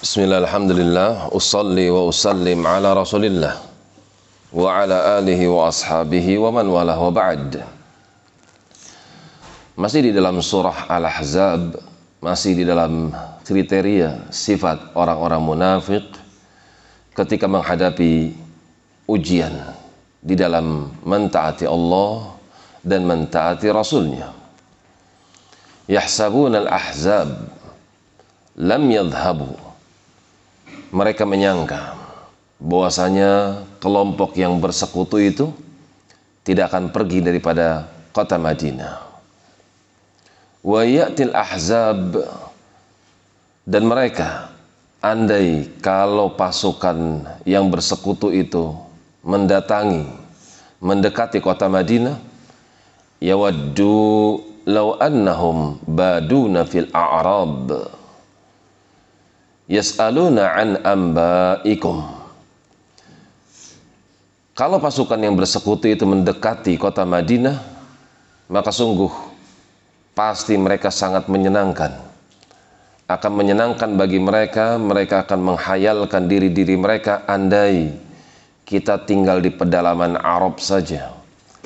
Bismillah, alhamdulillah, usalli wa usallim ala rasulillah wa ala alihi wa ashabihi wa man walah wa ba'd. Masih di dalam surah Al-Ahzab Masih di dalam kriteria sifat orang-orang munafik Ketika menghadapi ujian Di dalam mentaati Allah dan mentaati Rasulnya. Yahsabun al-ahzab Lam yadhabu mereka menyangka bahwasanya kelompok yang bersekutu itu tidak akan pergi daripada kota Madinah. Wa ya'til ahzab dan mereka andai kalau pasukan yang bersekutu itu mendatangi mendekati kota Madinah yawaddu law annahum baduna fil a'rab yas'aluna an ambaikum. Kalau pasukan yang bersekutu itu mendekati kota Madinah maka sungguh pasti mereka sangat menyenangkan. Akan menyenangkan bagi mereka mereka akan menghayalkan diri-diri mereka andai kita tinggal di pedalaman Arab saja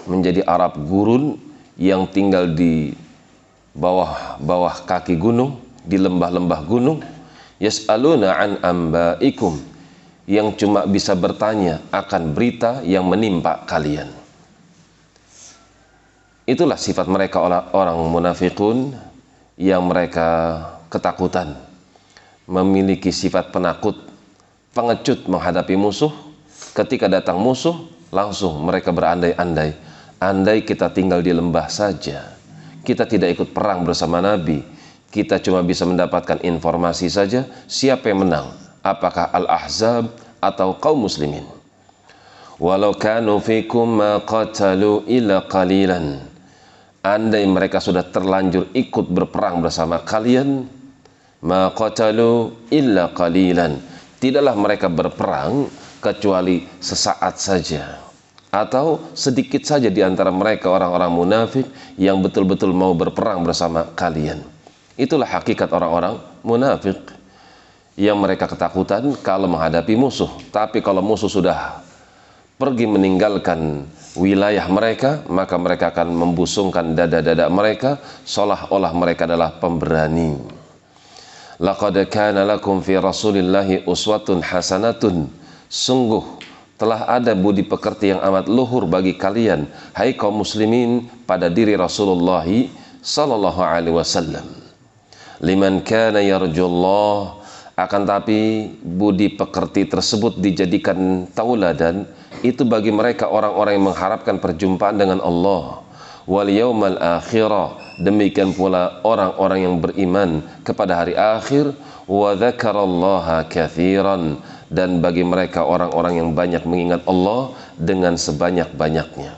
menjadi Arab gurun yang tinggal di bawah-bawah kaki gunung di lembah-lembah gunung yas'aluna an ambaikum yang cuma bisa bertanya akan berita yang menimpa kalian. Itulah sifat mereka orang munafikun yang mereka ketakutan, memiliki sifat penakut, pengecut menghadapi musuh. Ketika datang musuh, langsung mereka berandai-andai, andai kita tinggal di lembah saja, kita tidak ikut perang bersama Nabi, kita cuma bisa mendapatkan informasi saja siapa yang menang, apakah Al-Ahzab atau kaum muslimin. Walau kanu fikum ma qatalu illa qalilan. Andai mereka sudah terlanjur ikut berperang bersama kalian, ma qatalu illa qalilan. Tidaklah mereka berperang kecuali sesaat saja atau sedikit saja di antara mereka orang-orang munafik yang betul-betul mau berperang bersama kalian. Itulah hakikat orang-orang munafik yang mereka ketakutan kalau menghadapi musuh. Tapi kalau musuh sudah pergi meninggalkan wilayah mereka, maka mereka akan membusungkan dada-dada mereka seolah-olah mereka adalah pemberani. Laqad kana lakum fi Rasulillahi uswatun hasanatun. Sungguh telah ada budi pekerti yang amat luhur bagi kalian hai kaum muslimin pada diri Rasulullah sallallahu alaihi wasallam liman kana yarjullah akan tapi budi pekerti tersebut dijadikan tauladan itu bagi mereka orang-orang yang mengharapkan perjumpaan dengan Allah. Wal yaumal akhirah demikian pula orang-orang yang beriman kepada hari akhir wa dzakarallaha katsiran dan bagi mereka orang-orang yang banyak mengingat Allah dengan sebanyak-banyaknya.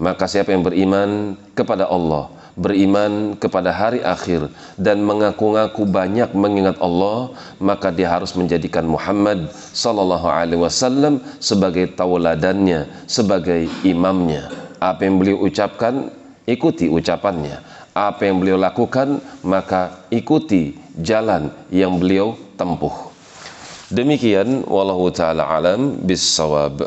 Maka siapa yang beriman kepada Allah beriman kepada hari akhir dan mengaku-ngaku banyak mengingat Allah maka dia harus menjadikan Muhammad sallallahu alaihi wasallam sebagai tauladannya sebagai imamnya. Apa yang beliau ucapkan ikuti ucapannya. Apa yang beliau lakukan maka ikuti jalan yang beliau tempuh. Demikian wallahu taala alam bis sawab